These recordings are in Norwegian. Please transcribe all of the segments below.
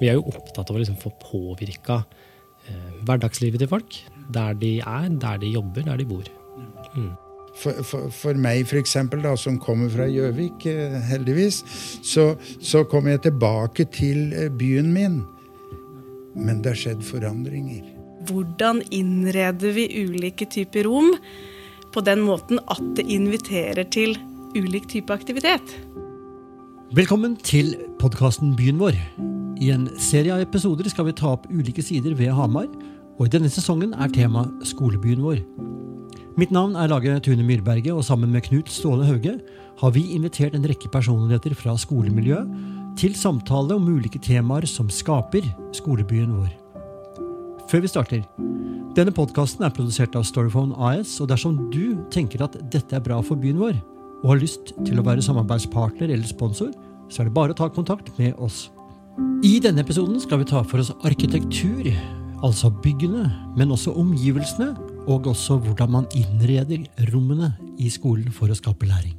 Vi er jo opptatt av å liksom få påvirka eh, hverdagslivet til folk. Der de er, der de jobber, der de bor. Mm. For, for, for, meg, for eksempel, da, som kommer fra Gjøvik, eh, heldigvis, så, så kommer jeg tilbake til eh, byen min. Men det har skjedd forandringer. Hvordan innreder vi ulike typer rom på den måten at det inviterer til ulik type aktivitet? Velkommen til podkasten Byen vår. I en serie av episoder skal vi ta opp ulike sider ved Hamar, og i denne sesongen er tema skolebyen vår. Mitt navn er Lage Tune Myrberget, og sammen med Knut Ståle Hauge har vi invitert en rekke personligheter fra skolemiljøet til samtale om ulike temaer som skaper skolebyen vår. Før vi starter Denne podkasten er produsert av Storyphone AS, og dersom du tenker at dette er bra for byen vår, og har lyst til å være samarbeidspartner eller sponsor, så er det bare å ta kontakt med oss. I denne episoden skal vi ta for oss arkitektur, altså byggene, men også omgivelsene, og også hvordan man innreder rommene i skolen for å skape læring.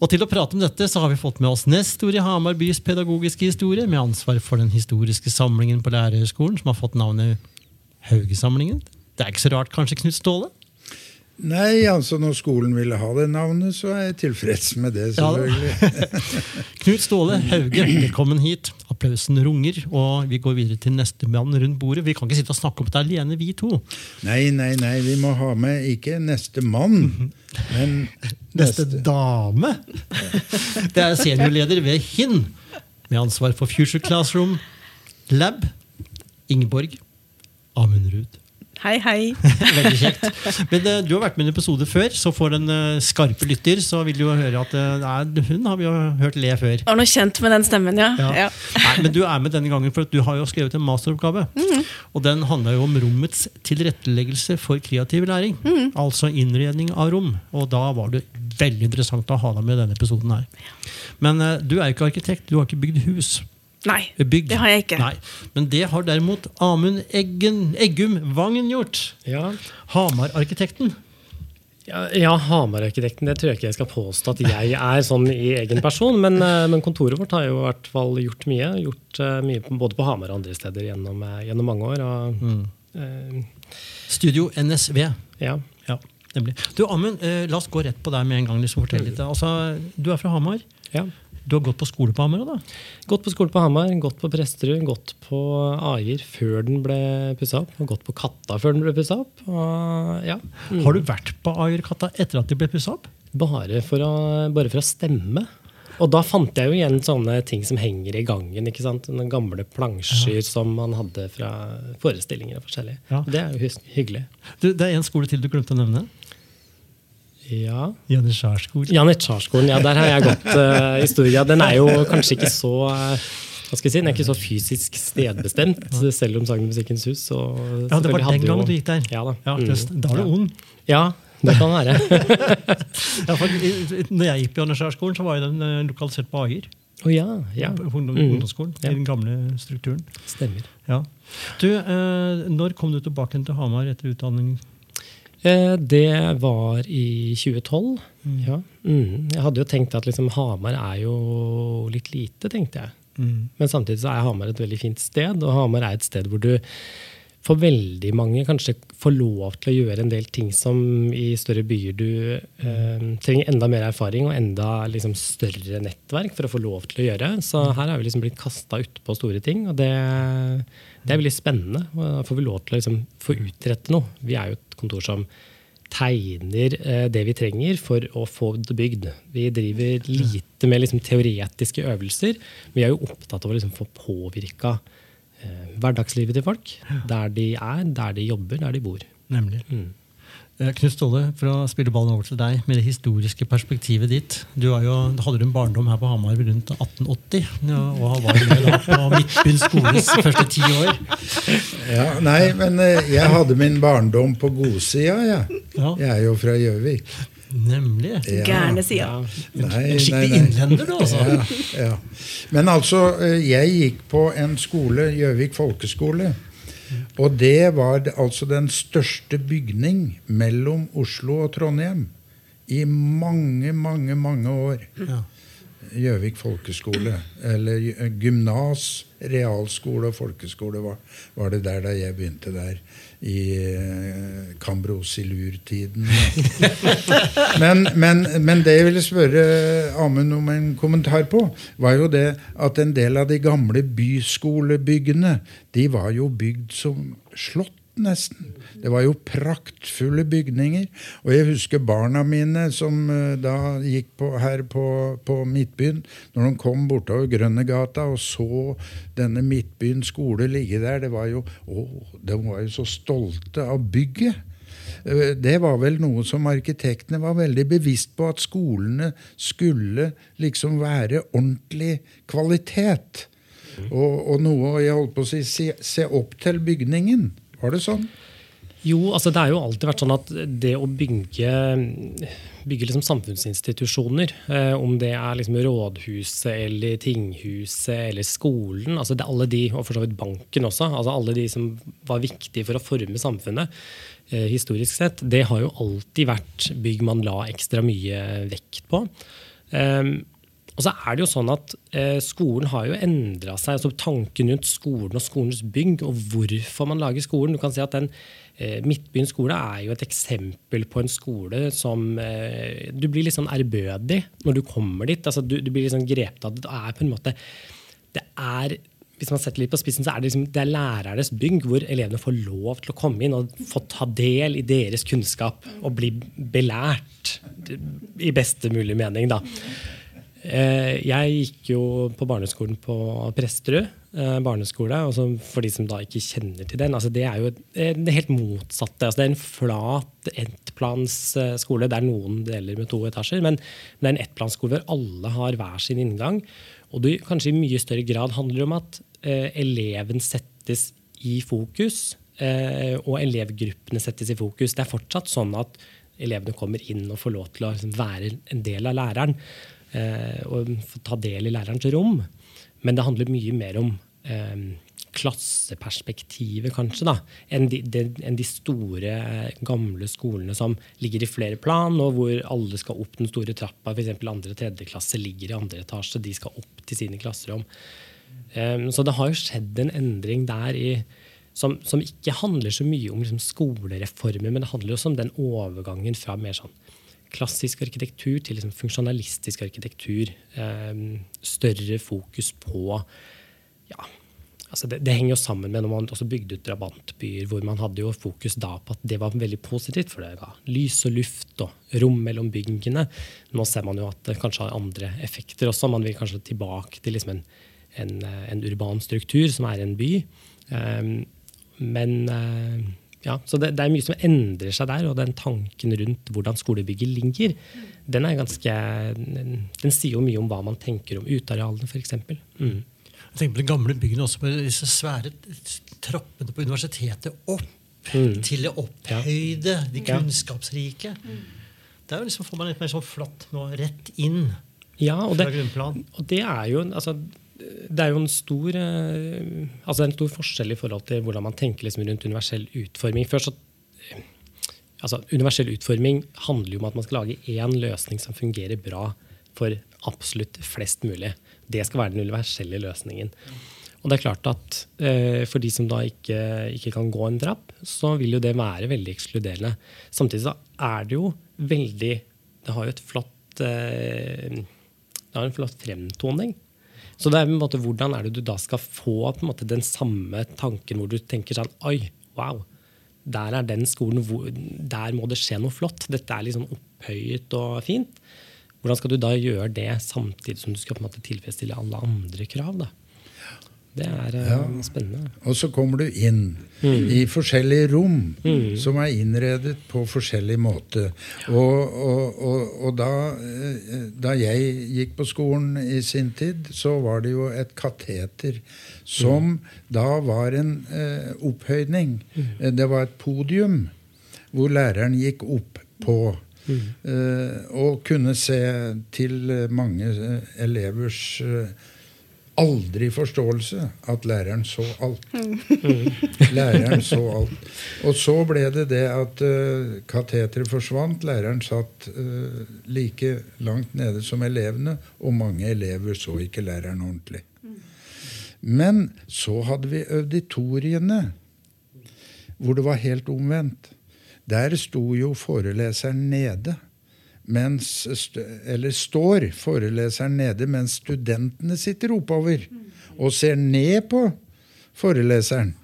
Og til å prate om dette så har vi fått med oss nestor i Hamar bys pedagogiske historie, med ansvar for den historiske samlingen på Lærerhøgskolen, som har fått navnet Haugesamlingen. Det er ikke så rart, kanskje, Knut Ståle? Nei, altså når skolen ville ha det navnet, så er jeg tilfreds med det. selvfølgelig. Ja, Knut Ståle Hauge, velkommen hit. Applausen runger, og vi går videre til neste mann rundt bordet. Vi kan ikke sitte og snakke om det alene, vi to. Nei, nei, nei. Vi må ha med ikke neste mann, men neste, neste dame. Det er seniorleder ved HIN, med ansvar for Future Classroom Lab, Ingeborg Amundrud. Hei, hei. Veldig kjekt. Men uh, Du har vært med i en episode før, så for den uh, skarpe lytter så vil du jo høre at uh, hun har vi jo hørt le før. Har noe kjent med den stemmen, ja. ja. ja. Nei, men du er med denne gangen, for du har jo skrevet en masteroppgave. Mm. Og den handler jo om rommets tilretteleggelse for kreativ læring. Mm. Altså innredning av rom. Og da var det veldig interessant å ha deg med i denne episoden her. Men du er jo ikke arkitekt, du har ikke bygd hus. Nei, bygd. det har jeg ikke. Nei. Men det har derimot Amund Eggen, Eggum Vangen gjort. Ja. Hamar-arkitekten. Ja, ja Hamar-arkitekten. Det tror jeg ikke jeg skal påstå at jeg er sånn i egen person. Men, eh, men kontoret vårt har jo i hvert fall gjort mye. Gjort uh, mye både på Hamar og andre steder gjennom, uh, gjennom mange år. Og, mm. uh, Studio NSV. Ja. ja nemlig. Du, Amund, la oss gå rett på deg med en gang. Liksom, fortell litt. Altså, du er fra Hamar. Ja. Du har gått på skole på Hamar? da? Gått på skole på Hamar, gått på Presterud, gått på Aier før den ble pussa opp. Og gått på Katta før den ble pussa opp. Og, ja. mm. Har du vært på Aier-Katta etter at de ble pussa opp? Bare for, å, bare for, å, stemme. Og da fant jeg jo igjen sånne ting som henger i gangen. ikke sant? Noen gamle plansjer ja. som man hadde fra forestillinger og forskjellig. Ja. Det er jo hyggelig. Du, det er en skole til du glemte å nevne. Ja. Janitsjarskolen. Janitsjarskolen, ja, der har jeg gått uh, historia. Den er jo kanskje ikke så uh, hva skal jeg si, Den er ikke så fysisk stedbestemt, selv om Sagen Musikkens hus. Så, ja, Det var den gangen du gikk der? Ja, Da ja, Da var du ung. Ja, det kan være. ja, for, når jeg gikk på Janitsjarskolen, så var den uh, lokalisert på Ager. Oh, ja, ja. Ungdomsskolen, mm. i den gamle strukturen. Stemmer. Ja. Du, Når kom du tilbake til Hamar etter utdanning? Eh, det var i 2012. Mm. Ja. Mm. Jeg hadde jo tenkt at liksom, Hamar er jo litt lite, tenkte jeg. Mm. Men samtidig så er Hamar et veldig fint sted, og Hamar er et sted hvor du for veldig mange kanskje får lov til å gjøre en del ting som i større byer du eh, trenger enda mer erfaring og enda liksom, større nettverk for å få lov til å gjøre. Så mm. her er vi liksom blitt kasta utpå store ting, og det, det, er veldig spennende. Da får vi lov til å liksom, få utrette noe. Vi er jo et kontor som tegner eh, det vi trenger for å få det bygd. Vi driver lite med liksom, teoretiske øvelser, men vi er jo opptatt av å liksom, få påvirka eh, hverdagslivet til folk. Der de er, der de jobber, der de bor. Nemlig. Mm. Eh, Knut Ståle, for å spille ballen over til deg med det historiske perspektivet ditt. Du, jo, hadde du en barndom her på Hamar rundt 1880, ja, og var med da på Midtbyen skoles første ti år. Ja, Nei, men eh, jeg hadde min barndom på godsida, jeg. ja. Jeg er jo fra Gjøvik. Nemlig. Ja. Gærne sida. En skikkelig innlender, du, altså. Ja, ja. Men altså, eh, jeg gikk på en skole, Gjøvik folkeskole. Og det var altså den største bygning mellom Oslo og Trondheim i mange, mange, mange år. Ja. Gjøvik folkeskole. Eller gymnas, realskole og folkeskole var, var det der da jeg begynte der. I eh, Kambrosilur-tiden. men, men, men det jeg ville spørre Amund om en kommentar på, var jo det at en del av de gamle byskolebyggene de var jo bygd som slott nesten. Det var jo praktfulle bygninger. Og jeg husker barna mine som eh, da gikk på, her på, på Midtbyen, når de kom bortover Grønnegata og så denne Midtbyen skole ligge der, det var jo, å, de var jo så stolte av bygget. Eh, Det var vel noe som arkitektene var veldig bevisst på, at skolene skulle liksom være ordentlig kvalitet. Og, og noe jeg holdt på å si, se, se opp til bygningen. Var det sånn? Jo, altså det har jo alltid vært sånn at det å bygge, bygge liksom samfunnsinstitusjoner, eh, om det er liksom rådhuset eller tinghuset eller skolen, altså det alle de, og for så vidt banken også, altså alle de som var viktige for å forme samfunnet eh, historisk sett, det har jo alltid vært bygg man la ekstra mye vekt på. Um, og så er det jo sånn at eh, Skolen har jo endra seg. altså Tanken rundt skolen og skolens bygg og hvorfor man lager skolen. Du kan si at den eh, Midtbyen skole er jo et eksempel på en skole som eh, Du blir litt sånn ærbødig når du kommer dit. altså Du, du blir litt sånn grepet av det. Det er på en måte det er hvis man setter litt på spissen, så er det, liksom, det er lærernes bygg hvor elevene får lov til å komme inn og få ta del i deres kunnskap og bli belært i beste mulig mening. da. Eh, Jeg gikk jo på barneskolen på Presterud eh, barneskole. For de som da ikke kjenner til den, altså det er jo eh, det helt motsatte. Altså det er en flat ettplansskole. Det er noen deler med to etasjer, men det er en ettplansskole hvor alle har hver sin inngang. Og det kanskje i mye større grad handler om at eleven settes i fokus, og elevgruppene settes i fokus. Det er fortsatt sånn at elevene kommer inn og får lov til å liksom, være en del av læreren og få ta del i lærerens rom. Men det handler mye mer om eh, klasseperspektivet, kanskje, da, enn de, de, enn de store, eh, gamle skolene som ligger i flere plan, og hvor alle skal opp den store trappa. F.eks. andre og tredje klasse ligger i andre etasje, de skal opp til sine klasserom. Eh, så det har jo skjedd en endring der i som, som ikke handler så mye om liksom, skolereformer, men det handler også om den overgangen fra mer sånn klassisk arkitektur til liksom, funksjonalistisk arkitektur. Eh, større fokus på ja, altså det, det henger jo sammen med når man også bygde ut drabantbyer, hvor man hadde jo fokus da på at det var veldig positivt, for det ga lys og luft og rom mellom byggene. Nå ser man jo at det kanskje har andre effekter også. Man vil kanskje tilbake til liksom en, en, en urban struktur som er en by. Um, men uh, ja, så det, det, er mye som endrer seg der, og den tanken rundt hvordan skolebygget ligger, den er ganske, den, sier jo mye om hva man tenker om utearealene, f.eks. Mm. Jeg tenker på de gamle byggene også, med disse svære trappene på universitetet opp Mm. til det opphøyde, de kunnskapsrike. kunnskapsrike. Der liksom får man litt mer sånn flatt nå, rett inn Ja, og det, fra grunnplan. Og det er jo, altså, det er jo en stor, eh, altså en stor forskjell i forhold til hvordan man tenker liksom rundt universell utforming. Først så, altså, universell utforming handler jo om at man skal lage én løsning som fungerer bra for absolutt flest mulig. Det skal være den universelle løsningen. Og det er klart at eh, For de som da ikke, ikke kan gå en trapp, så vil jo det være veldig ekskluderende. Samtidig så er det jo veldig Det har jo et flott eh, det har en flott fremtoning. Så det er en måte hvordan er det du da skal få på en måte den samme tanken hvor du tenker sånn Oi, wow. Der er den skolen, hvor, der må det skje noe flott. Dette er sånn opphøyet og fint. Hvordan skal du da gjøre det samtidig som du skal på en måte tilfredsstille alle andre krav? da? Det er eh, Ja. spennende. Og så kommer du inn i forskjellige rom som er innredet på forskjellig måte. Og, og, og, og da, eh, da jeg gikk på skolen i sin tid, så var det jo et kateter som da var en eh, opphøydning. Eh, Det var et podium hvor læreren gikk opp på. eh, og kunne se til mange elevers eh, aldri forståelse at læreren så alt. Læreren så alt. Og så ble det det at uh, kateteret forsvant. Læreren satt uh, like langt nede som elevene, og mange elever så ikke læreren ordentlig. Men så hadde vi auditoriene, hvor det var helt omvendt. Der sto jo foreleseren nede mens, eller står foreleseren nede mens studentene sitter oppover og ser ned på foreleseren.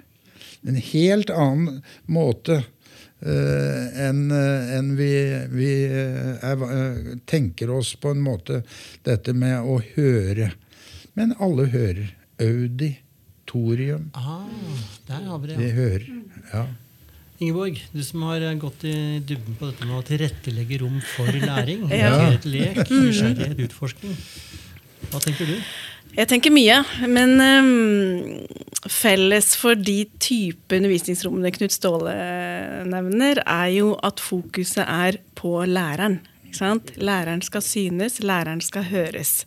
En helt annen måte uh, enn uh, en vi, vi uh, er, tenker oss på en måte dette med å høre. Men alle hører. Auditorium. Ah, der har vi det. Ja. Vi hører. ja. Ingeborg, du som har gått i dybden på dette med å tilrettelegge rom for læring. ja. lek, nysgjerrighet, utforskning. Hva tenker du? Jeg tenker mye. Men um, felles for de type undervisningsrommene Knut Ståle nevner, er jo at fokuset er på læreren. Læreren skal synes, læreren skal høres.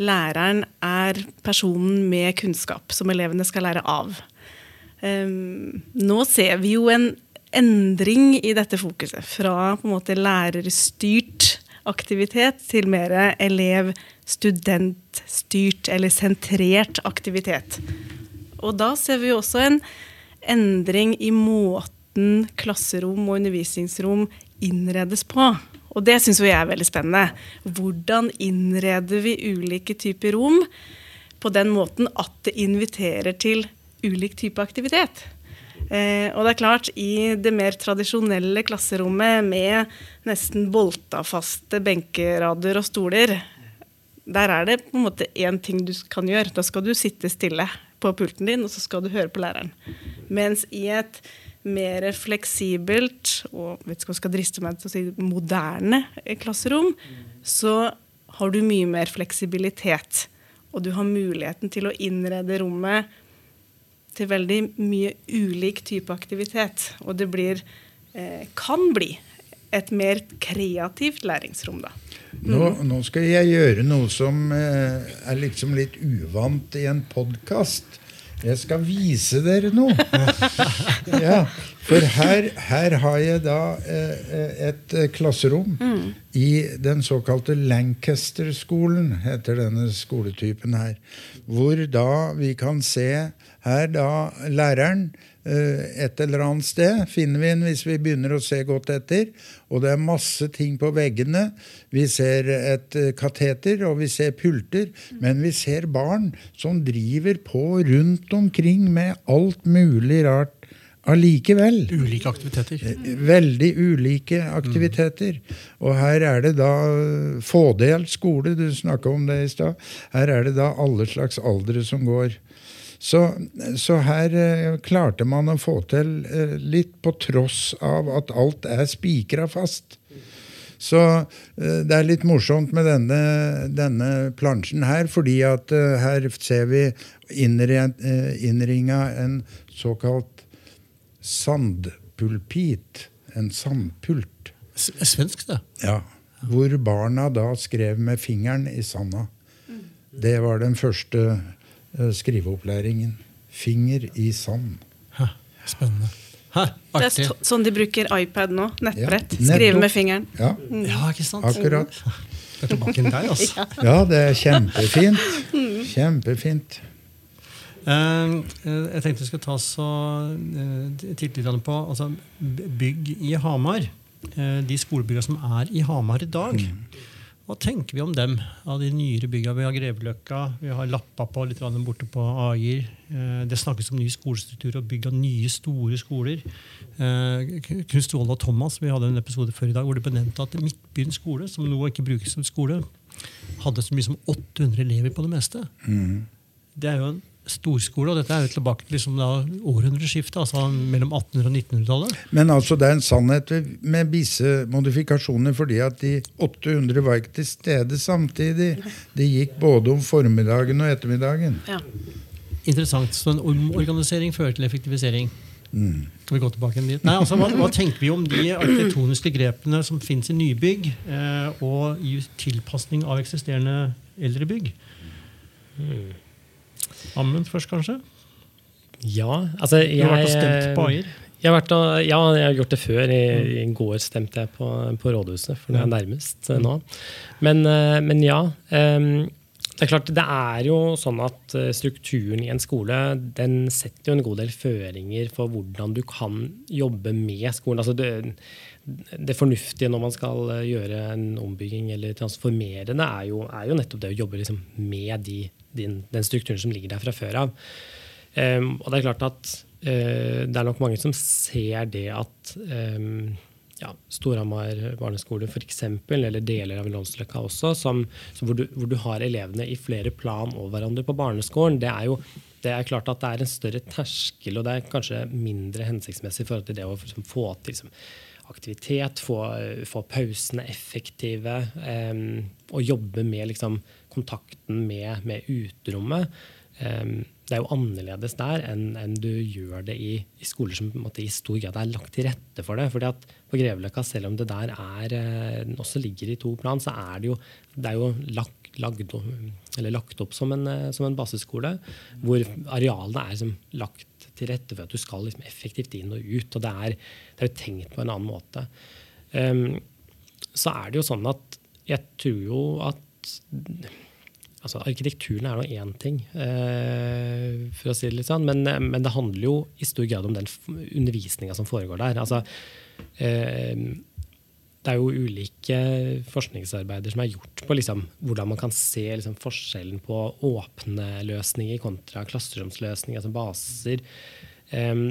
Læreren er personen med kunnskap som elevene skal lære av. Um, nå ser vi jo en endring i dette fokuset. Fra på en måte lærerstyrt aktivitet til mer elev-studentstyrt eller sentrert aktivitet. Og da ser vi også en endring i måten klasserom og undervisningsrom innredes på. Og det syns jeg er veldig spennende. Hvordan innreder vi ulike typer rom på den måten at det inviterer til ulik type aktivitet? Eh, og det er klart, i det mer tradisjonelle klasserommet med nesten bolta-faste benkerader og stoler, der er det på en måte én ting du kan gjøre. Da skal du sitte stille på pulten din, og så skal du høre på læreren. Mens i et mer fleksibelt og vet ikke om jeg skal driste meg til å si moderne klasserom, så har du mye mer fleksibilitet. Og du har muligheten til å innrede rommet til veldig mye ulik type aktivitet. Og det blir, eh, kan bli et mer kreativt læringsrom, da. Mm. Nå, nå, skal jeg gjøre noe som eh, er liksom litt uvant i en podkast. Jeg skal vise dere noe. Ja, for her, her har jeg da eh, et eh, klasserom mm. i den såkalte Lancaster-skolen, heter denne skoletypen her. Hvor da vi kan se her da læreren eh, et eller annet sted finner vi den hvis vi begynner å se godt etter. Og det er masse ting på veggene. Vi ser et eh, kateter, og vi ser pulter. Men vi ser barn som driver på rundt omkring med alt mulig rart allikevel. Ulike aktiviteter. Eh, veldig ulike aktiviteter. Og her er det da fådelt skole, du snakka om det i stad. Her er det da alle slags aldre som går. Så, så, her eh, klarte man å få til eh, litt på tross av at alt er spikra fast. Så eh, det er litt morsomt med denne, denne plansjen her, fordi at eh, her ser vi eh, innringa en såkalt sandpulpit. En sandpult. Svensk, det. Ja. Hvor barna da skrev med fingeren i sanda. Det var den første skriveopplæringen. Finger i sand. Hæ, spennende. Hæ, det er sånn de bruker iPad nå. Nettbrett. Ja, Skrive med fingeren. Ja. Mm. ja, ikke sant? Akkurat. Det er tilbake altså. ja, det er kjempefint. Kjempefint. Uh, jeg tenkte vi skulle ta så uh, titte litt på altså, bygg i Hamar. Uh, de skolebygga som er i Hamar i dag. Mm. Hva tenker vi om dem, av de nyere bygga? Vi har Greveløkka, vi har Lappa på litt borte på Ager. Eh, det snakkes om ny skolestruktur og bygg av nye, store skoler. Eh, Knut Ståle og Thomas vi hadde en episode før i dag hvor det benevnte at Midtbyen skole, som nå ikke brukes som skole, hadde så mye som 800 elever på det meste. Mm. Det er jo en storskole, og dette er jo tilbake til liksom århundreskiftet, altså mellom 1800- og 1900-tallet. Men altså det er en sannhet med visse modifikasjoner, fordi at de 800 var ikke til stede samtidig. De gikk både om formiddagen og ettermiddagen. Ja. Interessant. Så en omorganisering fører til effektivisering. Mm. Skal vi gå tilbake dit? Nei, altså, hva, hva, tenker vi om de arkitektoniske grepene som finnes i nybygg, eh, og i tilpasning av eksisterende eldre bygg? Mm. Amund først, kanskje? Ja, altså jeg, Du har vært og stemt på Ajer? Ja, jeg har gjort det før. I, I går stemte jeg på, på rådhuset, for det er nærmest eh, nå. Men, eh, men ja. ehm, det er klart, det er jo sånn at eh, strukturen i en skole den setter jo en god del føringer for hvordan du kan jobbe med skolen. Altså det, det fornuftige når man skal gjøre en ombygging eller transformere det, er jo, er jo nettopp det å jobbe liksom med de, din, den strukturen som ligger der fra før av. Um, og det er klart at uh, det er nok mange som ser det at um, ja, Storhamar barneskole eksempel, eller deler av Lånsløkka også, som, som hvor, du, hvor, du, har elevene i flere plan over hverandre på barneskolen, det er jo det er klart at det er en større terskel, og det er kanskje mindre hensiktsmessig i forhold til det å liksom, få til liksom, aktivitet, få, få, pausene effektive, um, og jobbe med liksom, kontakten med, med uterommet. Det er jo annerledes der enn, enn du gjør det i, i skoler som måte, i stor grad er lagt til rette for det. fordi at På Greveløkka, selv om det der er, eh, også ligger i to plan, så er det jo, det er jo lagt, lagd, lagt opp som en, eh, som en, baseskole. hvor arealene er som, lagt til rette for at du skal liksom, effektivt inn og ut. og Det er, det er jo tenkt på en annen måte. Um, så er det jo sånn at jeg tror jo at altså Arkitekturen er nå én ting, eh, for å si det litt sånn, men, men, det handler jo i stor grad om den undervisninga som foregår der. Altså, eh, det er jo ulike forskningsarbeider som er gjort på liksom, hvordan man kan se liksom, forskjellen på åpne løsninger kontra klasseromsløsninger, altså baser. Um,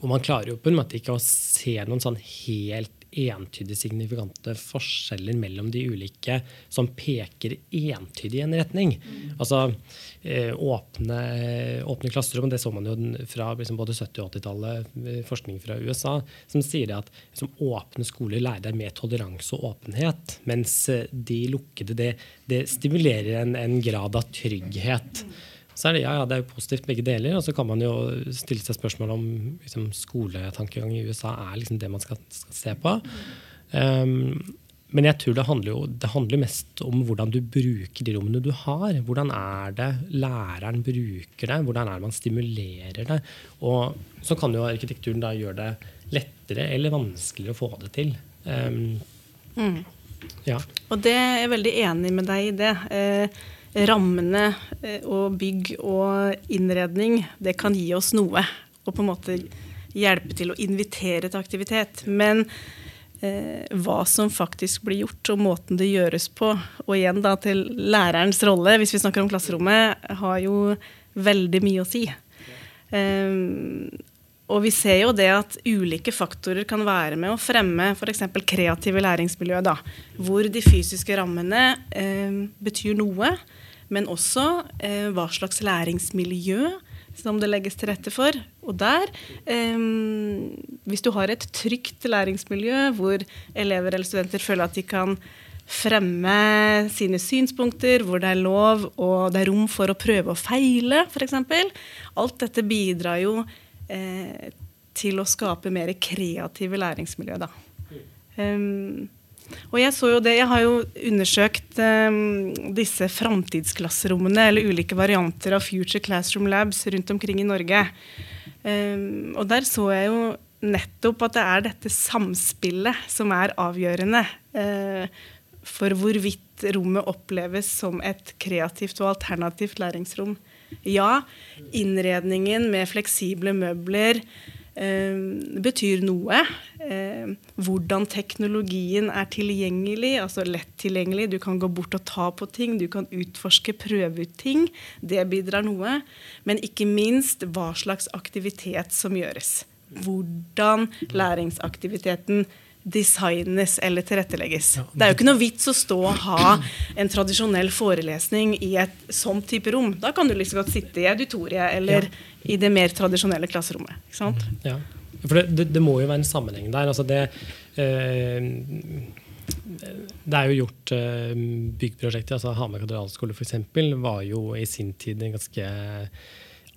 og man klarer jo på en måte ikke å se noen sånn helt entydig signifikante forskjeller mellom de ulike som peker entydig i en retning. Mm. Altså eh, åpne, åpne, klasserom, det så man jo fra liksom, både 70- og 80-tallet, eh, forskning fra USA, som sier at liksom, åpne skoler lærer deg mer toleranse og åpenhet, mens eh, de lukkede det, det stimulerer en, en grad av trygghet. Mm så er det, ja, ja, det er jo positivt begge deler. Og så kan man jo stille seg spørsmål om liksom, skoletankegang i USA er liksom det man skal, skal se på. Um, men jeg tror det handler jo det handler mest om hvordan du bruker de rommene du har. Hvordan er det læreren bruker det? Hvordan er det man stimulerer det? Og så kan jo arkitekturen da gjøre det lettere eller vanskeligere å få det til. Um, mm. ja. Og det er jeg veldig enig med deg i det. Eh, rammene eh, og bygg og innredning, det kan gi oss noe. Og på en måte hjelpe til å invitere til aktivitet. Men eh, hva som faktisk blir gjort, og måten det gjøres på, og igjen da til lærerens rolle, hvis vi snakker om klasserommet, har jo veldig mye å si. Um, og vi ser jo det at ulike faktorer kan være med å fremme f.eks. kreative læringsmiljø. Da, hvor de fysiske rammene eh, betyr noe, men også eh, hva slags læringsmiljø som det legges til rette for. Og der, eh, hvis du har et trygt læringsmiljø hvor elever eller studenter føler at de kan fremme sine synspunkter, hvor det er lov og det er rom for å prøve og feile, f.eks. Alt dette bidrar jo eh, til å skape mer kreative læringsmiljø. Da. Um, og jeg så jo det, jeg har jo undersøkt um, disse framtidsklasserommene, eller ulike varianter av Future Classroom Labs rundt omkring i Norge. Um, og der så jeg jo nettopp at det er dette samspillet som er avgjørende uh, for hvorvidt rommet oppleves som et kreativt og alternativt læringsrom. Ja, innredningen med fleksible møbler, Eh, betyr noe. Eh, hvordan teknologien er tilgjengelig, altså lett tilgjengelig. Du kan gå bort og ta på ting, du kan utforske, prøve ut ting. Det bidrar noe. Men ikke minst hva slags aktivitet som gjøres. Hvordan læringsaktiviteten designes eller tilrettelegges. Det er jo ikke noe vits å stå og ha en tradisjonell forelesning i et sånt type rom. Da kan du liksom godt sitte i auditoriet eller ja. i det mer tradisjonelle klasserommet. Ikke sant? Ja. For det, det, det, må jo være en sammenheng der. Altså det, eh, det er jo gjort eh, byggprosjekter. altså Hamar katedralskole f.eks. var jo i sin tid en ganske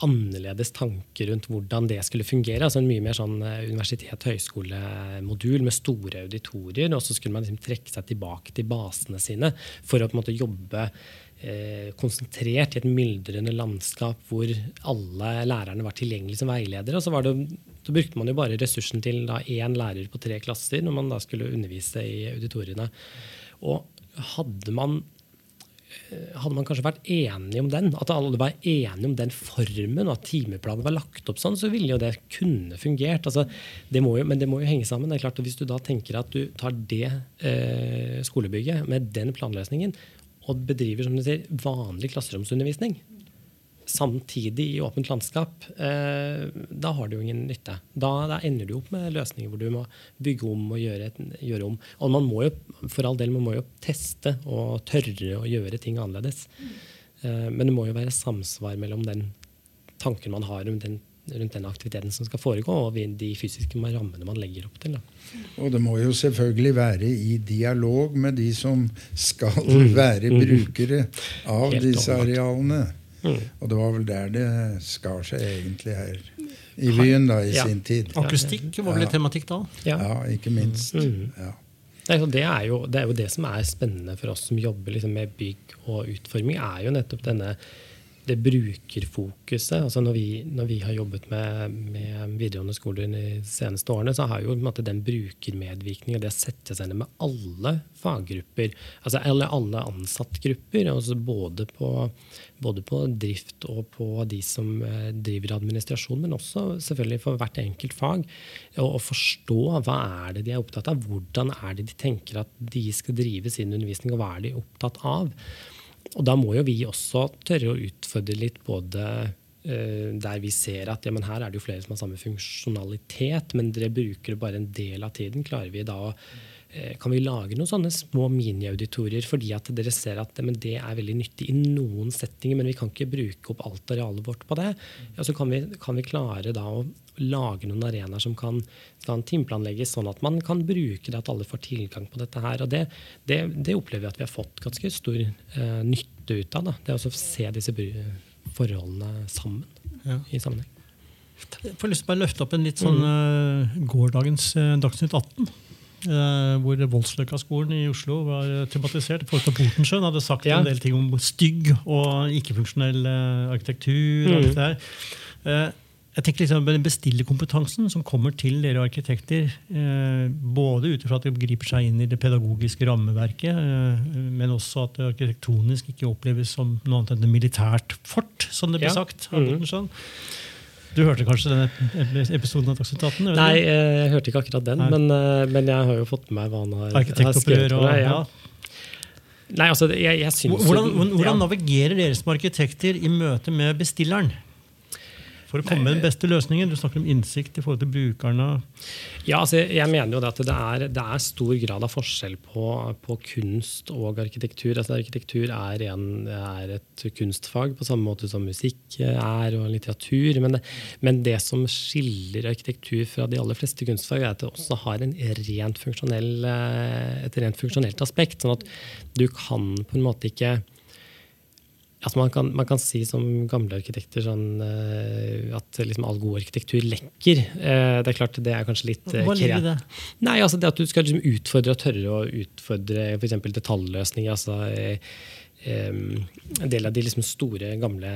annerledes tanker rundt hvordan det skulle fungere. altså En mye mer sånn eh, universitet-høyskole-modul med store auditorier. Og så skulle man liksom trekke seg tilbake til basene sine for å på en måte jobbe eh, konsentrert i et myldrende landskap hvor alle lærerne var tilgjengelige som veiledere. Og så, det, så brukte man jo bare ressursen til da én lærer på tre klasser når man da skulle undervise i auditoriene. Og hadde man hadde man kanskje vært enig om den, at alle var enige om den formen, og at timeplanen var lagt opp sånn, så ville jo det kunne fungert. Altså, det jo, men det må jo henge sammen. Det er klart at Hvis du da tenker at du tar det eh, skolebygget med den planløsningen og bedriver som du sier, vanlig klasseromsundervisning, samtidig i åpent landskap, eh, da har det jo ingen nytte. Da, da, ender du opp med løsninger hvor du må bygge om og gjøre, gjøre, om. Og man må jo for all del, man må jo teste og tørre å gjøre ting annerledes. Eh, men det må jo være samsvar mellom den tanken man har rundt den, rundt den aktiviteten som skal foregå, og de fysiske rammene man legger opp til. Da. Og det må jo selvfølgelig være i dialog med de som skal mm. være mm. brukere av Helt disse arealene. Mm. Og det var vel der det skar seg egentlig her i byen da, i ja. sin tid. Akustikk var vel ja. tematikk da? Ja, ja ikke minst. Mm. Ja. Det er, det, er jo, det er, jo, det som er spennende for oss som jobber liksom med bygg og utforming, er jo nettopp denne det brukerfokuset. altså Når vi, når vi har jobbet med, med, videregående skoler de seneste årene, så har jo måte, den brukermedvirkningen og det seg ned med alle faggrupper, altså alle, alle ansattgrupper, altså både, på, både på drift og på de som eh, driver administrasjon, men også selvfølgelig for hvert enkelt fag, å forstå hva er det de er opptatt av, hvordan er det de tenker at de skal drive sin undervisning, og hva er de opptatt av. Og da må jo vi også tørre å utfordre litt både uh, der vi ser at ja, her er det jo flere som har samme funksjonalitet, men dere bruker bare en del av tiden. Klarer vi da å Eh, kan vi lage noen sånne små miniauditorier fordi at dere ser at det er veldig nyttig i noen settinger, men vi kan ikke bruke opp alt arealet vårt på det. Ja, så kan vi, kan vi, klare da å lage noen arenaer som kan, kan timeplanlegges sånn at man kan bruke det, at alle får tilgang på dette her. og Det, det, det opplever vi at vi har fått ganske stor uh, nytte ut av. Da. Det å se disse forholdene sammen ja. i sammenheng. Jeg får lyst til å bare løfte opp en litt sånn uh, gårsdagens uh, Dagsnytt 18. Uh, hvor Voldsløkka-skolen i Oslo var tematisert. Folk på Potensjøen hadde sagt ja. en del ting om stygg og ikke-funksjonell uh, arkitektur. Mm. og alt det der. Jeg tenker liksom Den bestillerkompetansen som kommer til dere arkitekter, både ut ifra at de griper seg inn i det pedagogiske rammeverket, men også at det arkitektonisk ikke oppleves som noe annet enn et militært fort, som det ble ja. sagt. Mm. Du hørte kanskje den episoden av Dagsnytt 18? Nei, jeg hørte ikke akkurat den, men, eh, men, jeg har jo fått med meg hva han har, har skrevet. Og, ja. Nei, altså, jeg, jeg synes, hvordan, hvordan ja. navigerer dere som arkitekter i møte med bestilleren? For å komme med den beste løsningen? Du snakker om innsikt i forhold til brukerne. Ja, altså jeg mener jo at det er, det er stor grad av forskjell på, på kunst og arkitektur. Altså arkitektur er, en, er, et kunstfag på samme måte som musikk er og litteratur. Men det, men det, som skiller arkitektur fra de aller fleste kunstfag, er at det også har rent et rent funksjonelt aspekt. sånn at du kan på en måte ikke Altså man, kan, man, kan, si som gamle arkitekter sånn, uh, at liksom all god arkitektur lekker. Uh, det er klart det er kanskje litt uh, Hva ligger det? Nei, altså det At du skal liksom utfordre og tørre å utfordre f.eks. detaljløsninger. altså En del av de liksom store, gamle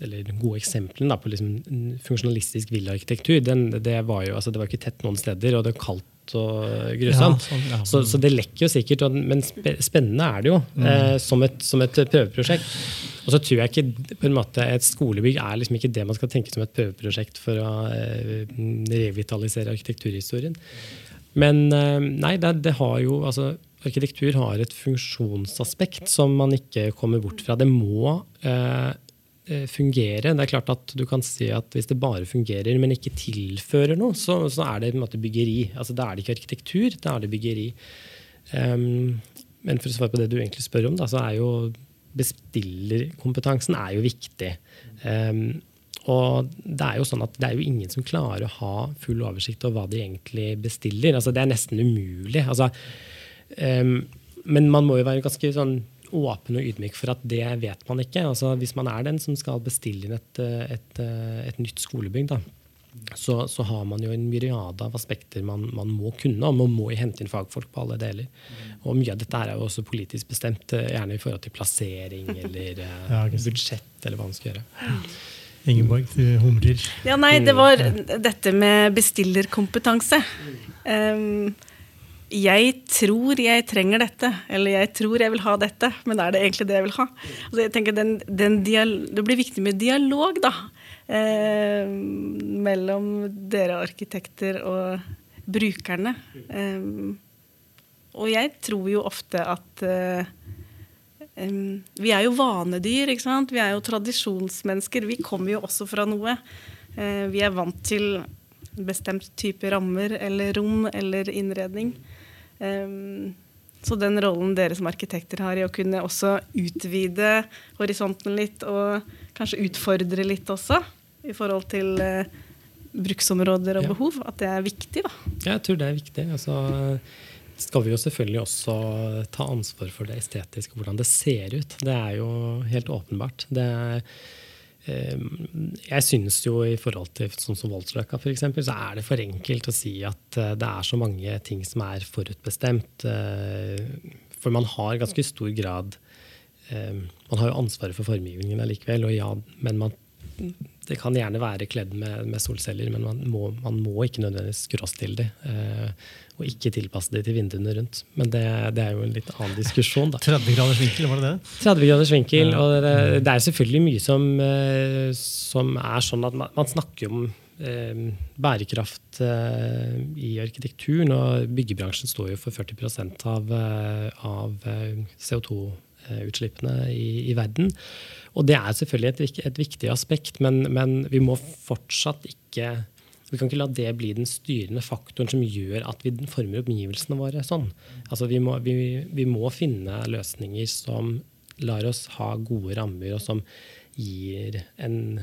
eller gode eksemplene da, på liksom funksjonalistisk villaarkitektur, det, var jo, altså det var ikke tett noen steder, og det var og grusomt. Ja, sånn, ja. så, så, det lekker jo sikkert, men spennende er det jo mm. eh, som, et, som, et, prøveprosjekt. Og så tror jeg ikke på en måte et skolebygg er liksom ikke det man skal tenke som et prøveprosjekt for å eh, revitalisere arkitekturhistorien. Men eh, nei, det, det, har jo altså, Arkitektur har et funksjonsaspekt som man ikke kommer bort fra. Det må eh, Eh, fungere. Det er klart at du kan si at Hvis det bare fungerer, men ikke tilfører noe, så, så er det en måte byggeri. Altså, Da er det ikke arkitektur, da er det byggeri. Um, men for å svare på det du egentlig spør om, da, så er jo bestillerkompetansen er jo viktig. Um, og det er jo sånn at det er jo ingen som klarer å ha full oversikt over hva de egentlig bestiller. Altså, det er nesten umulig. Altså, um, men man må jo være ganske sånn åpen og ydmyk for at det vet man ikke. Altså, hvis man er den som skal bestille inn et, et, et nytt skolebygg, da, så, så, har man jo en myriade av aspekter man, man, må kunne, og man må hente inn fagfolk på alle deler. Og mye av dette er jo også politisk bestemt, eh, gjerne i forhold til plassering eller eh, ja, budsjett eller hva man skal gjøre. Ingeborg, du humrer. Ja, nei, det var dette med bestillerkompetanse. Um, jeg tror jeg trenger dette, eller jeg tror jeg vil ha dette, men er det egentlig det jeg vil ha? Altså jeg tenker den, den Det blir viktig med dialog, da. Eh, mellom dere arkitekter og brukerne. Eh, og jeg tror jo ofte at eh, Vi er jo vanedyr, ikke sant? Vi er jo tradisjonsmennesker. Vi kommer jo også fra noe. Eh, vi er vant til bestemt type rammer eller rom eller innredning. Um, så den rollen dere som arkitekter har i å kunne også utvide horisonten litt, og kanskje utfordre litt også, i forhold til uh, bruksområder og ja. behov, at det er viktig, da. Jeg tror det er viktig. Altså, skal vi jo selvfølgelig også ta ansvar for det estetiske, hvordan det ser ut. Det er jo helt åpenbart. Det er jeg synes jo i forhold til sånn som Voldsløkka f.eks., så er det for enkelt å si at eh, det er så mange ting som er forutbestemt. Eh, for man har ganske stor grad Man har jo ansvaret for formgivningen allikevel, ja, men man, det kan gjerne være kledd med, med solceller, men man må, man må ikke nødvendigvis skråstille de. Eh, og ikke tilpasse dem til vinduene rundt. Men det, det, er jo en litt annen diskusjon. Da. 30 graders vinkel, var det det? 30 graders vinkel, ja. og det, mm. det, er selvfølgelig mye som, eh, som er sånn at man, man snakker om eh, bærekraft eh, i arkitekturen, og byggebransjen står jo for 40 av, eh, av eh, CO2-utslippene Eh, utslippene i, i, verden. Og det er selvfølgelig et, et viktig aspekt, men, men, vi må fortsatt ikke vi kan ikke la det bli den styrende faktoren som gjør at vi former omgivelsene våre sånn. Altså vi, må, vi, vi må finne løsninger som lar oss ha gode rammer, og som gir en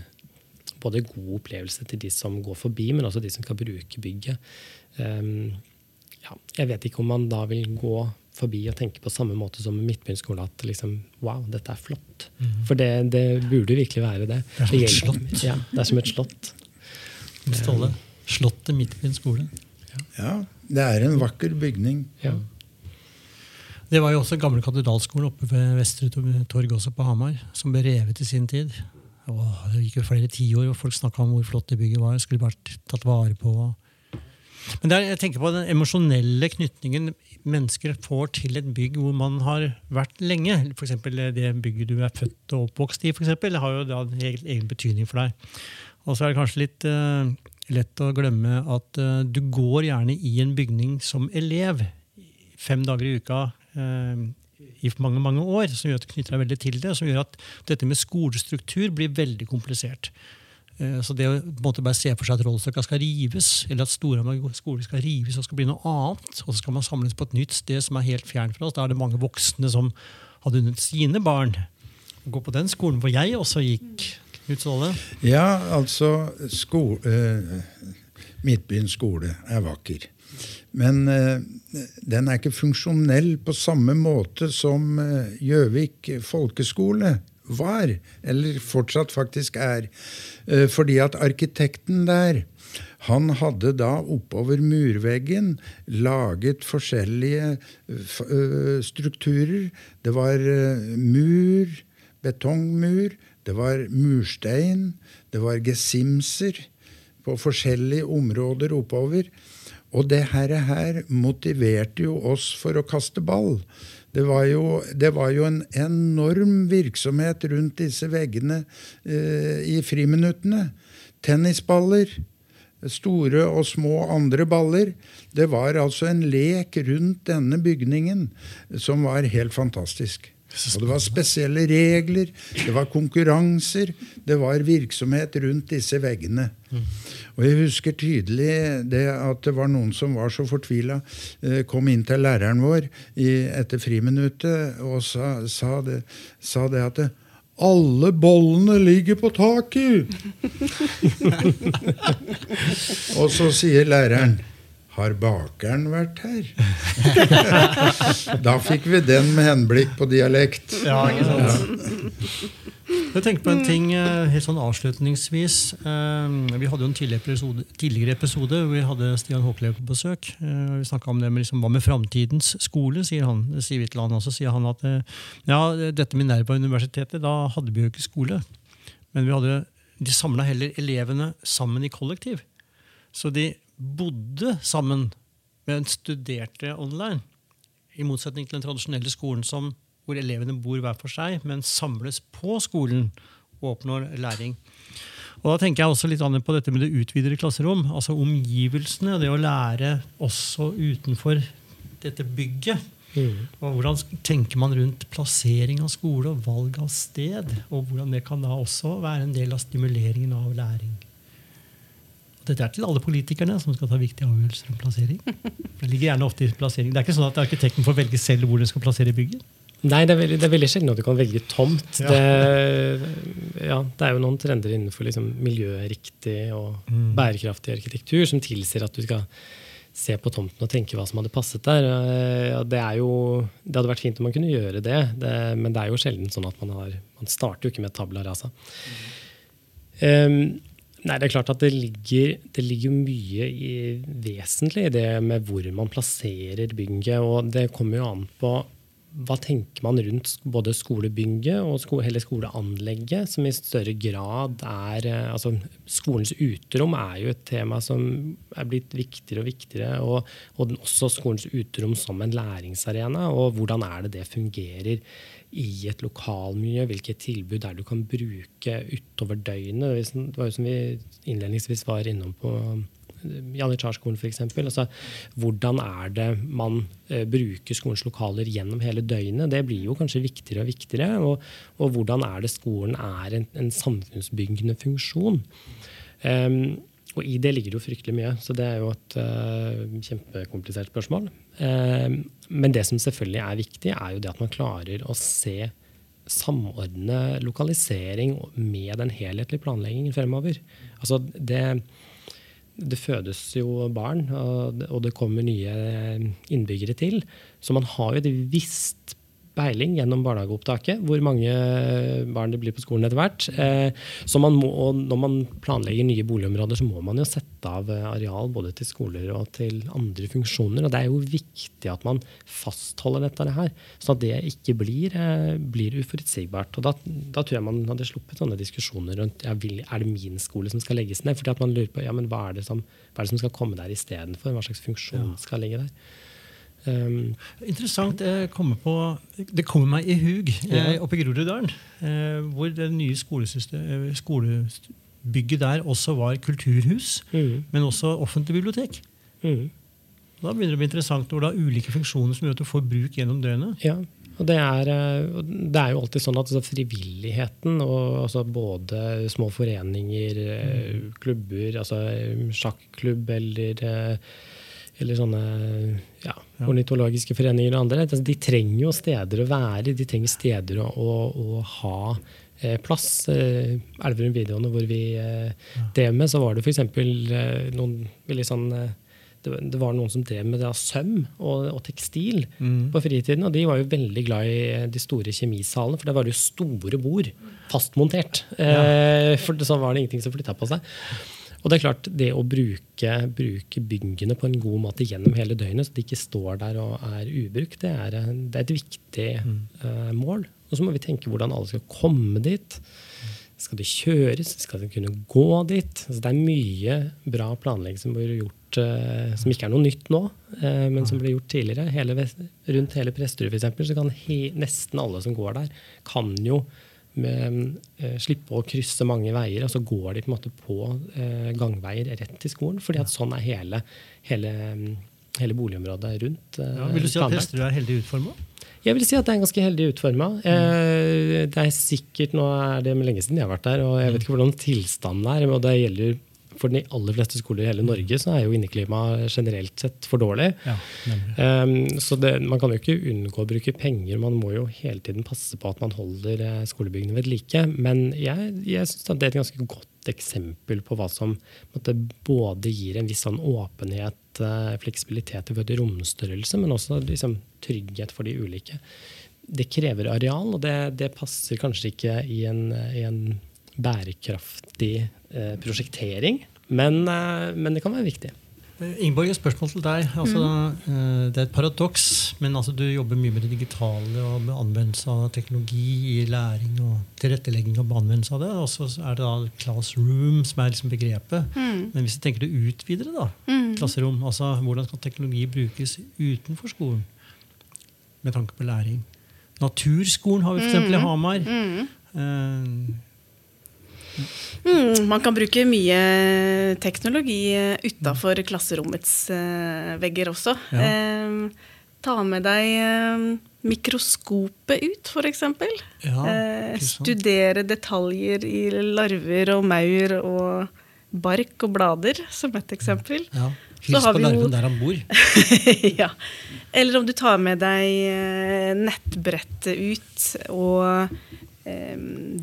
både god opplevelse til de som går forbi, men også de som skal bruke bygget. Um, ja, jeg vet ikke om man da vil gå forbi og tenke på samme måte som midtbyenskolen. at liksom, wow, dette er flott. Mm. For det, det, burde virkelig være det. Det er som et slott. Ja, det er som et slott. Ståle. Slottet Midtbyen skole. Ja. ja. det er en vakker bygning. Ja. Det var jo også gamle katedralskolen oppe ved Vestre torg også på Hamar, som ble revet i sin tid. Og det gikk jo flere tiår, og folk snakka om hvor flott det bygget var. skulle vært tatt vare på. Men der, jeg tenker på den emosjonelle knytningen mennesker får til et bygg hvor man har vært lenge. F.eks. det bygget du er født og oppvokst i, for eksempel, har jo da en egen betydning for deg. Og så er det kanskje litt uh, lett å glemme at uh, du går gjerne i en bygning som elev fem dager i uka uh, i mange mange år, som gjør at du knytter deg veldig til det, som gjør at dette med skolestruktur blir veldig komplisert. Uh, så det å måte bare se for seg at Rollstøkka skal rives, eller at Storhamar skole skal rives og skal bli noe annet, og så skal man samles på et nytt sted som er helt fjernt fra oss, da er det mange voksne som hadde unnet sine barn å gå på den skolen hvor jeg også gikk. Knut Ja, altså sko, uh, Midtbyen skole er vakker. Men uh, den er ikke funksjonell på samme måte som eh, Gjøvik uh, folkeskole var, eller fortsatt faktisk er. fordi at arkitekten der han hadde da oppover murveggen laget forskjellige strukturer. Det var mur, betongmur, det var murstein, det var gesimser på forskjellige områder oppover. Og det her motiverte jo oss for å kaste ball. Det var jo, det var jo en enorm virksomhet rundt disse veggene eh, i friminuttene. Tennisballer, store og små andre baller. Det var altså en lek rundt denne bygningen som var helt fantastisk. Og det var spesielle regler, det var konkurranser, det var virksomhet rundt disse veggene. Og jeg husker tydelig det at det var noen som var så fortvila, eh, kom inn til læreren vår etter friminuttet og sa, sa, det, sa det at det, alle bollene ligger på taket! og så sier læreren har bakeren vært her? da fikk vi den med henblikk på dialekt. Ja, ikke sant? Jeg tenker på en ting eh, helt sånn avslutningsvis. Eh, Vi hadde jo en tidligere episode, tidligere episode hvor vi hadde Stian Håklev på besøk. Eh, Vi snakka om det med liksom, hva med framtidens skole, sier han. Sier Vitland også, sier han at ja, dette med Minerva-universitetet, da hadde vi jo ikke skole. Men vi hadde, de samla heller elevene sammen i kollektiv. Så de bodde sammen, men studerte online. I motsetning til den tradisjonelle skolen som, hvor elevene bor hver for seg, men samles på skolen og oppnår læring. Og da tenker jeg også litt på dette med det utvidede klasserom. Altså omgivelsene, og det å lære også utenfor dette bygget. Og hvordan tenker man rundt plassering av skole og valg av sted? Og hvordan det kan da også være en del av stimuleringen av læring. Dette er til alle politikerne som skal ta viktige avgjørelser om plassering. Det ligger gjerne ofte i plassering. Det er ikke sånn at arkitekten får velge selv hvor den skal plassere bygget. Nei, det er, veldig, det er veldig sjelden at du kan velge tomt. Ja. Det, ja, det er jo noen trender innenfor liksom miljøriktig og Mm. bærekraftig arkitektur som tilsier at du skal se på tomten og tenke hva som hadde passet der. Eh, Det, er jo, det hadde vært fint om man kunne gjøre det, men det er jo sjelden sånn at man har Man starter jo ikke med tabla rasa. Um, Nei, det er klart at det ligger, det ligger mye i, vesentlig i det med hvor man plasserer bygget. Og det kommer jo an på hva tenker man rundt både skolebygget og sko, hele skoleanlegget, som i større grad er eh, altså Skolens uterom er jo et tema som er blitt viktigere og viktigere. Og, og også skolens uterom som en læringsarena. Og hvordan er det det fungerer i et lokalmiljø? Hvilke tilbud er det du kan bruke utover døgnet? Det var jo som vi innledningsvis var innom på Janitsjarskolen f.eks. Altså, hvordan er det man eh, bruker skolens lokaler gjennom hele døgnet? Det blir jo kanskje viktigere og viktigere. Og, og hvordan er det skolen er en, en samfunnsbyggende funksjon? Um, og i det ligger det jo fryktelig mye, så det er jo et uh, kjempekomplisert spørsmål. Em, men det som selvfølgelig er viktig, er jo det at man klarer å se samordne lokalisering med den helhetlige planleggingen fremover. Altså det, det fødes jo barn, og det- kommer nye innbyggere til. Så man har jo et visst peiling gjennom barnehageopptaket hvor mange barn det blir på skolen etter hvert. Eh, Så man må, når man planlegger nye boligområder, så må man jo sette av eh, areal både til skoler og til andre funksjoner. Og det er jo viktig at man fastholder dette her, sånn at det ikke blir, eh, blir uforutsigbart. Og da, da tror jeg man hadde sluppet sånne diskusjoner rundt ja, vil, er det min skole som skal legges ned. Fordi at man lurer på ja, men hva er det som, hva er det som skal komme der istedenfor? Hva slags funksjon skal ligge der? Um, Interessant. Jeg kommer på, det kommer meg i hug eh, Ja. oppe i Groruddalen, eh, hvor det nye eh, skolebygget der også var kulturhus, mm, men også offentlig bibliotek. mm. Da begynner det å bli interessant hvor det er ulike funksjoner som gjør at du får bruk gjennom døgnet. Ja, og det er, det er jo alltid sånn at altså, frivilligheten, og altså både små foreninger, mm. klubber, altså sjakklubb eller, eller sånne ja, Ja. ornitologiske foreninger og andre, altså, de trenger jo steder å være, de trenger steder å, å, å ha eh, plass. Eh, Elverum videoene hvor vi eh, drev med, så var det f.eks. Eh, noen veldig sånn eh, det, var- det var noen som drev med det av søm og, og tekstil Mm. på fritiden. Og de var jo veldig glad i de store kjemisalene, for der var det jo store bord fastmontert. Eh, for så var det ingenting som flytta på seg. Og det er klart, det å bruke, bruke byggene på en god måte gjennom hele døgnet, så de ikke står der og er ubrukt, det er, det er et viktig eh, mål. Og så må vi tenke hvordan alle skal komme dit. Skal det kjøres? Skal det kunne gå dit? Altså, det er mye bra planlegging som blir gjort, uh, som ikke er noe nytt nå, uh, men som ble gjort tidligere. Hele, rundt hele Presterud for eksempel, så kan he, nesten alle som går der, kan jo med, eh, slippe å krysse mange veier, og så går de på en måte på eh, gangveier rett til skolen. fordi at sånn er hele, hele, hele boligområdet rundt. eh, Ja, vil du si at Hesterud er heldig utforma? Jeg vil si at det er ganske heldig utforma. Eh, det er sikkert, Nå er det lenge siden jeg har vært der, og jeg vet ikke hvordan tilstanden er. og det gjelder For de aller fleste skoler i hele Norge så er jo inneklimaet generelt sett for dårlig. Ja. Um, så det, Man kan jo ikke unngå å bruke penger, man må jo hele tiden passe på at man holder eh, skolebyggene ved like. Men jeg, jeg syns det er et ganske godt eksempel på hva som måtte, både gir en viss sånn åpenhet, eh, fleksibilitet i både romstørrelse, men også liksom, trygghet for de ulike. Det krever areal, og det, det passer kanskje ikke i en, i en bærekraftig eh, prosjektering, men, eh, men det kan være viktig. Eh, Ingeborg, et spørsmål til deg. Altså, mm. Det er et paradoks, men altså, du jobber mye med det digitale og med anvendelse av teknologi i læring og tilrettelegging og anvendelse av det. Og så er det da classroom som er liksom begrepet. Mm. Men hvis du tenker det utvidere, da, mm. klasserom, altså hvordan skal teknologi brukes utenfor skolen med tanke på læring? Naturskolen har vi f.eks. Mm. i Hamar. Uh, Mm, man kan bruke mye teknologi utafor klasserommets uh, vegger også. Ja. Eh, ta med deg eh, mikroskopet ut, f.eks. Ja, eh, studere detaljer i larver og maur og bark og blader, som et eksempel. Ja. Hils på larven der han bor. ja. Eller om du tar med deg eh, nettbrettet ut og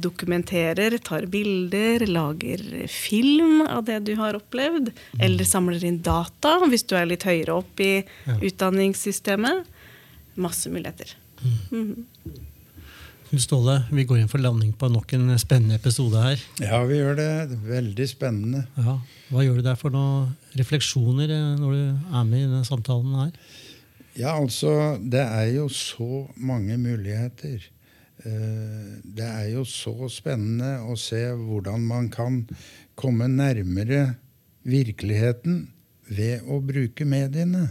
dokumenterer, tar bilder, lager film av det du har opplevd. Eller samler inn data hvis du er litt høyere opp i ja. utdanningssystemet. Masse muligheter. Mm. Ståle, vi går inn for landing på nok en spennende episode her. Ja, vi gjør det. Veldig spennende. Ja. Hva gjør du der for noen refleksjoner eh, når du er med i denne samtalen her? Ja, altså, det er jo så mange muligheter. Eh, det er jo så spennende å se hvordan man kan komme nærmere virkeligheten ved å bruke mediene.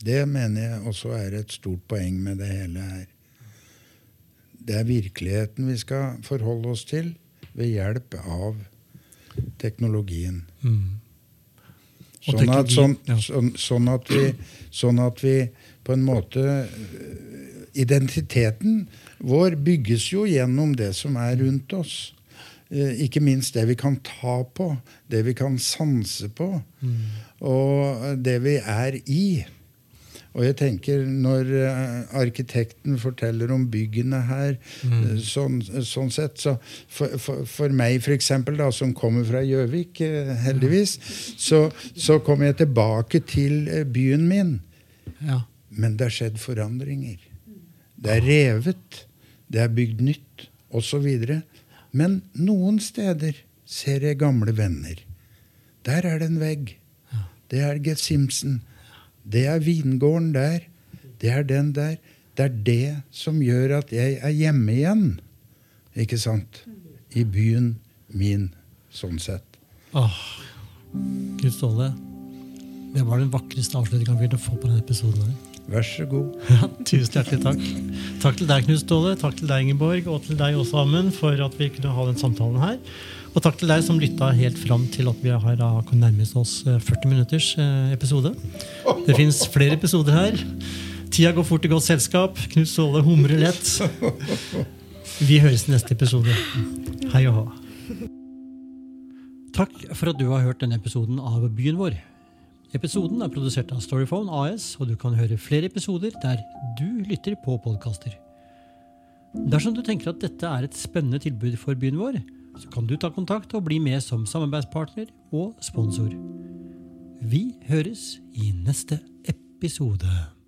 Det mener jeg også er et stort poeng med det hele her. Det er virkeligheten vi skal forholde oss til ved hjelp av teknologien. Mm. Sånn, at, sånn, sånn, sånn, at vi, sånn at vi på en måte identiteten vår bygges jo gjennom det som er rundt oss. Eh, ikke minst det vi kan ta på, det vi kan sanse på, mm. og det vi er i. Og jeg tenker Når eh, arkitekten forteller om byggene her, mm. Eh, sånn, sånn, sett så For, for, for meg, da, som kommer fra Gjøvik, heldigvis, så, så kommer jeg tilbake til byen min. Ja. Men det har skjedd forandringer. Det er revet, det er bygd nytt, osv. Men noen steder ser jeg gamle venner. Der er det en vegg. Det er Get Simpson. Det er vingården der. Det er den der. Det er det som gjør at jeg er hjemme igjen. Ikke sant? I byen min, sånn sett. Åh, Gud Ståle. Det var den vakreste avslutningen vi kunne få på denne episoden. her. Vær så god. Ja, tusen hjertelig takk. Takk til deg, Knut Ståle, takk til deg, Ingeborg, og til deg også, Amund, for at vi kunne ha den samtalen her. Og takk til deg som lytta helt fram til at vi har kunnet nærme oss 40 eh, minutters eh, episode. Det fins flere episoder her. Tida går fort i godt selskap. Knut Ståle humrer lett. Vi høres i neste episode. Hei og hå. Takk for at du har hørt denne episoden av Byen vår. Episoden er produsert av Storyphone AS, og du kan høre flere episoder der du lytter på podkaster. Dersom du tenker at dette er et spennende tilbud for byen vår, så kan du ta kontakt og bli med som samarbeidspartner og sponsor. Vi høres i neste episode.